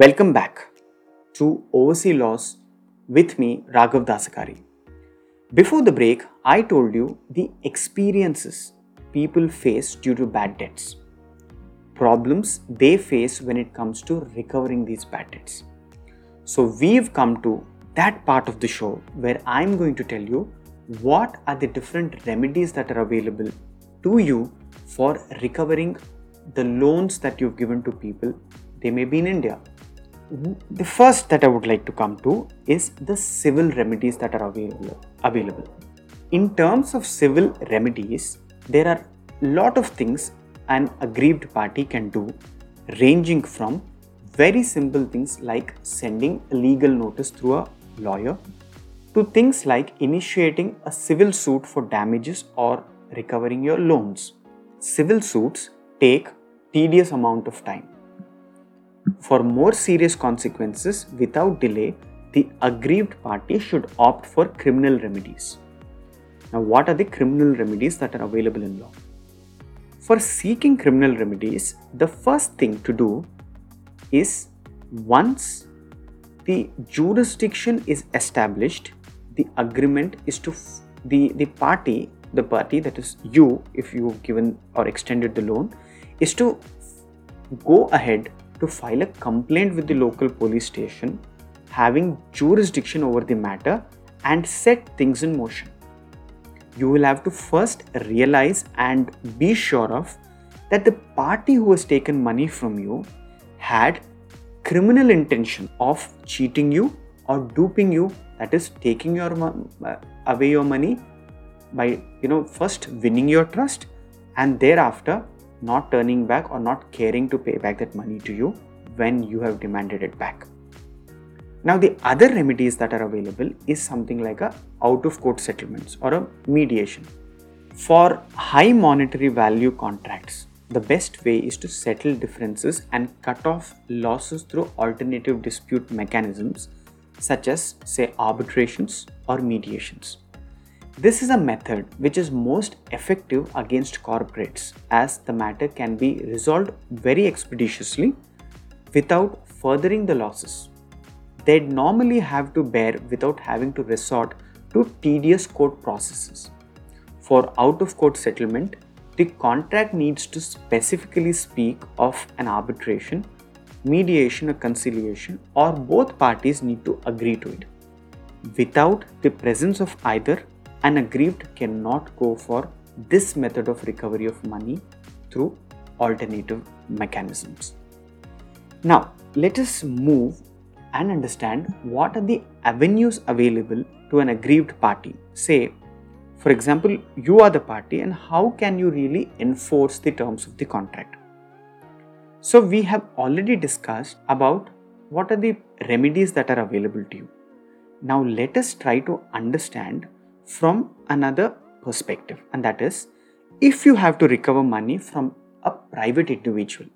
Welcome back to Overseas Laws with me, Raghav Dasagari. Before the break, I told you the experiences people face due to bad debts, problems they face when it comes to recovering these bad debts. So, we've come to that part of the show where I'm going to tell you what are the different remedies that are available to you for recovering the loans that you've given to people. They may be in India. The first that I would like to come to is the civil remedies that are available. available. In terms of civil remedies, there are a lot of things an aggrieved party can do, ranging from very simple things like sending a legal notice through a lawyer to things like initiating a civil suit for damages or recovering your loans. Civil suits take tedious amount of time. For more serious consequences without delay, the aggrieved party should opt for criminal remedies. Now, what are the criminal remedies that are available in law? For seeking criminal remedies, the first thing to do is once the jurisdiction is established, the agreement is to f- the, the party, the party that is you, if you've given or extended the loan, is to go ahead to file a complaint with the local police station having jurisdiction over the matter and set things in motion. You will have to first realize and be sure of that the party who has taken money from you had criminal intention of cheating you or duping you that is taking your uh, away your money by you know first winning your trust and thereafter not turning back or not caring to pay back that money to you when you have demanded it back. Now the other remedies that are available is something like a out of court settlements or a mediation. For high monetary value contracts the best way is to settle differences and cut off losses through alternative dispute mechanisms such as say arbitrations or mediations this is a method which is most effective against corporates as the matter can be resolved very expeditiously without furthering the losses. They'd normally have to bear without having to resort to tedious court processes. For out of court settlement, the contract needs to specifically speak of an arbitration, mediation, or conciliation, or both parties need to agree to it. Without the presence of either, an aggrieved cannot go for this method of recovery of money through alternative mechanisms. Now, let us move and understand what are the avenues available to an aggrieved party. Say, for example, you are the party, and how can you really enforce the terms of the contract? So, we have already discussed about what are the remedies that are available to you. Now, let us try to understand from another perspective, and that is if you have to recover money from a private individual.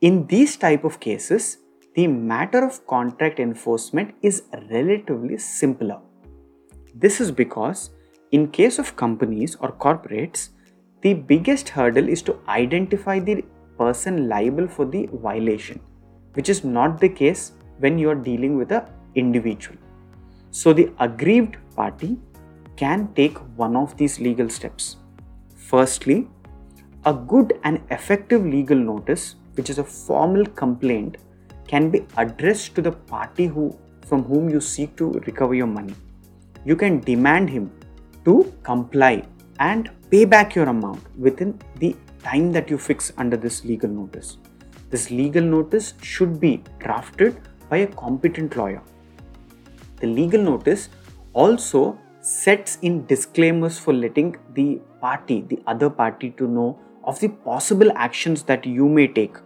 In these type of cases, the matter of contract enforcement is relatively simpler. This is because in case of companies or corporates, the biggest hurdle is to identify the person liable for the violation, which is not the case when you are dealing with an individual. So the aggrieved party can take one of these legal steps. Firstly, a good and effective legal notice, which is a formal complaint, can be addressed to the party who from whom you seek to recover your money. You can demand him to comply and pay back your amount within the time that you fix under this legal notice. This legal notice should be drafted by a competent lawyer. The legal notice also sets in disclaimers for letting the party, the other party, to know of the possible actions that you may take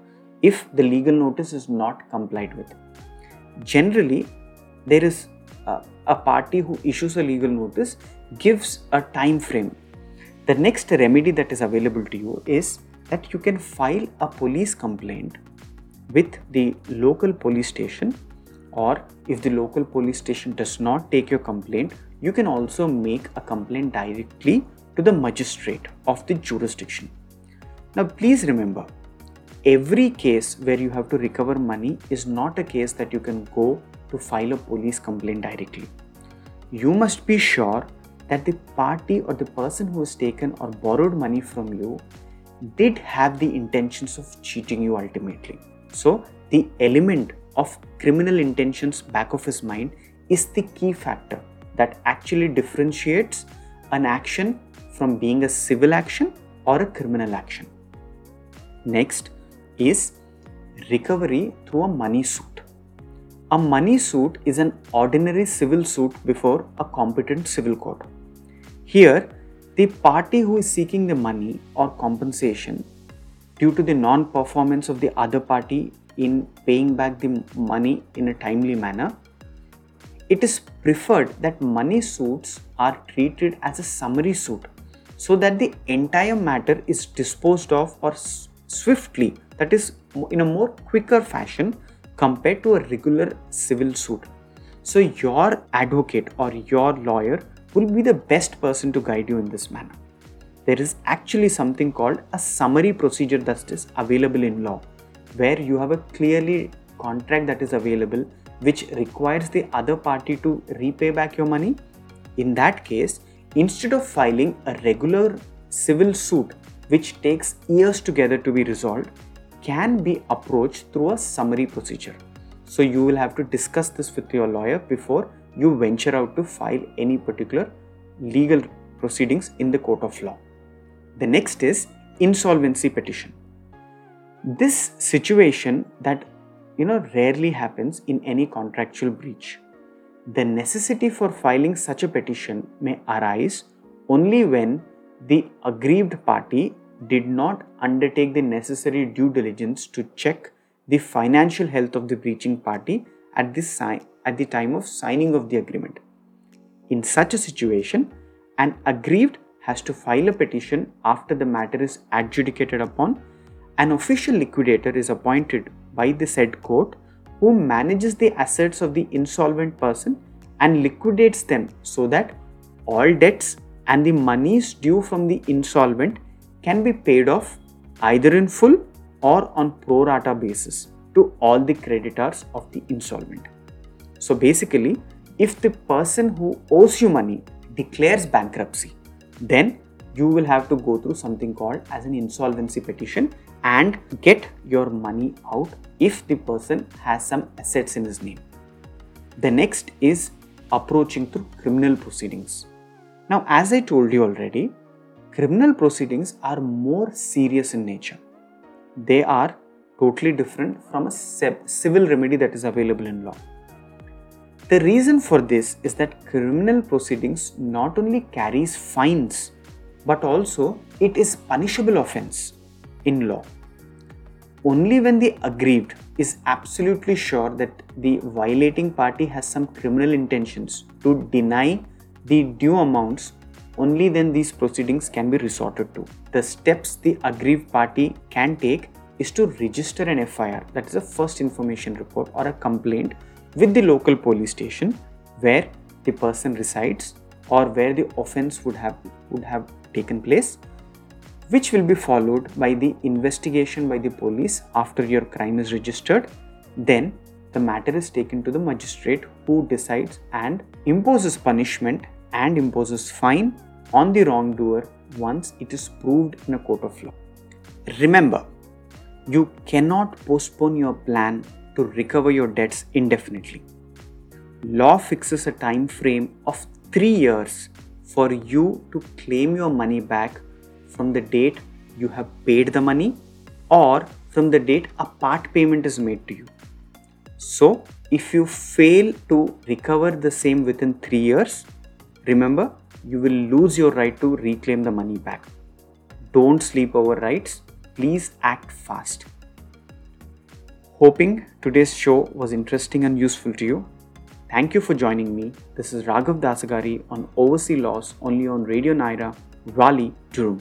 if the legal notice is not complied with. Generally, there is a, a party who issues a legal notice gives a time frame. The next remedy that is available to you is that you can file a police complaint with the local police station or if the local police station does not take your complaint you can also make a complaint directly to the magistrate of the jurisdiction now please remember every case where you have to recover money is not a case that you can go to file a police complaint directly. You must be sure that the party or the person who has taken or borrowed money from you did have the intentions of cheating you ultimately. So, the element of criminal intentions back of his mind is the key factor that actually differentiates an action from being a civil action or a criminal action. Next is recovery through a money suit. A money suit is an ordinary civil suit before a competent civil court. Here, the party who is seeking the money or compensation due to the non performance of the other party in paying back the money in a timely manner. It is preferred that money suits are treated as a summary suit so that the entire matter is disposed of or swiftly that is in a more quicker fashion compared to a regular civil suit. So your advocate or your lawyer will be the best person to guide you in this manner. There is actually something called a summary procedure that is available in law where you have a clearly contract that is available which requires the other party to repay back your money, in that case, instead of filing a regular civil suit which takes years together to be resolved, can be approached through a summary procedure. So you will have to discuss this with your lawyer before you venture out to file any particular legal proceedings in the court of law. The next is insolvency petition. This situation that you know rarely happens in any contractual breach. The necessity for filing such a petition may arise only when the aggrieved party did not undertake the necessary due diligence to check the financial health of the breaching party at, this si- at the time of signing of the agreement. In such a situation, an aggrieved has to file a petition after the matter is adjudicated upon. An official liquidator is appointed by the said court who manages the assets of the insolvent person and liquidates them so that all debts and the monies due from the insolvent can be paid off either in full or on pro rata basis to all the creditors of the insolvent. So basically, if the person who owes you money declares bankruptcy, then you will have to go through something called as an insolvency petition and get your money out if the person has some assets in his name. The next is approaching through criminal proceedings. Now, as I told you already, criminal proceedings are more serious in nature. They are totally different from a civil remedy that is available in law. The reason for this is that criminal proceedings not only carries fines but also it is punishable offense in law. Only when the aggrieved is absolutely sure that the violating party has some criminal intentions to deny the due amounts, only then these proceedings can be resorted to. The steps the aggrieved party can take is to register an FIR, that is a first information report or a complaint with the local police station where the person resides or where the offense would have would have taken place which will be followed by the investigation by the police after your crime is registered. Then the matter is taken to the magistrate who decides and imposes punishment and imposes fine on the wrongdoer once it is proved in a court of law. Remember, you cannot postpone your plan to recover your debts indefinitely. Law fixes a time frame of 3 years for you to claim your money back from the date you have paid the money or from the date a part payment is made to you. So, if you fail to recover the same within 3 years, remember you will lose your right to reclaim the money back. Don't sleep over rights, please act fast. Hoping today's show was interesting and useful to you. Thank you for joining me. This is Raghav Dasagari on Overseas Laws only on Radio Nyra, Raleigh, Durham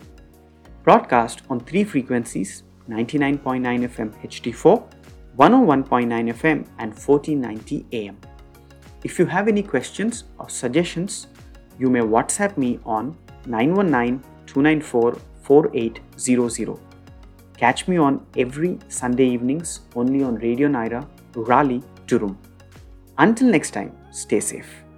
broadcast on three frequencies 99.9 FM HD4, 101.9 FM, and 1490 AM. If you have any questions or suggestions, you may WhatsApp me on 919 294 4800. Catch me on every Sunday evenings only on Radio Nyra, Raleigh, Durham. Until next time, stay safe.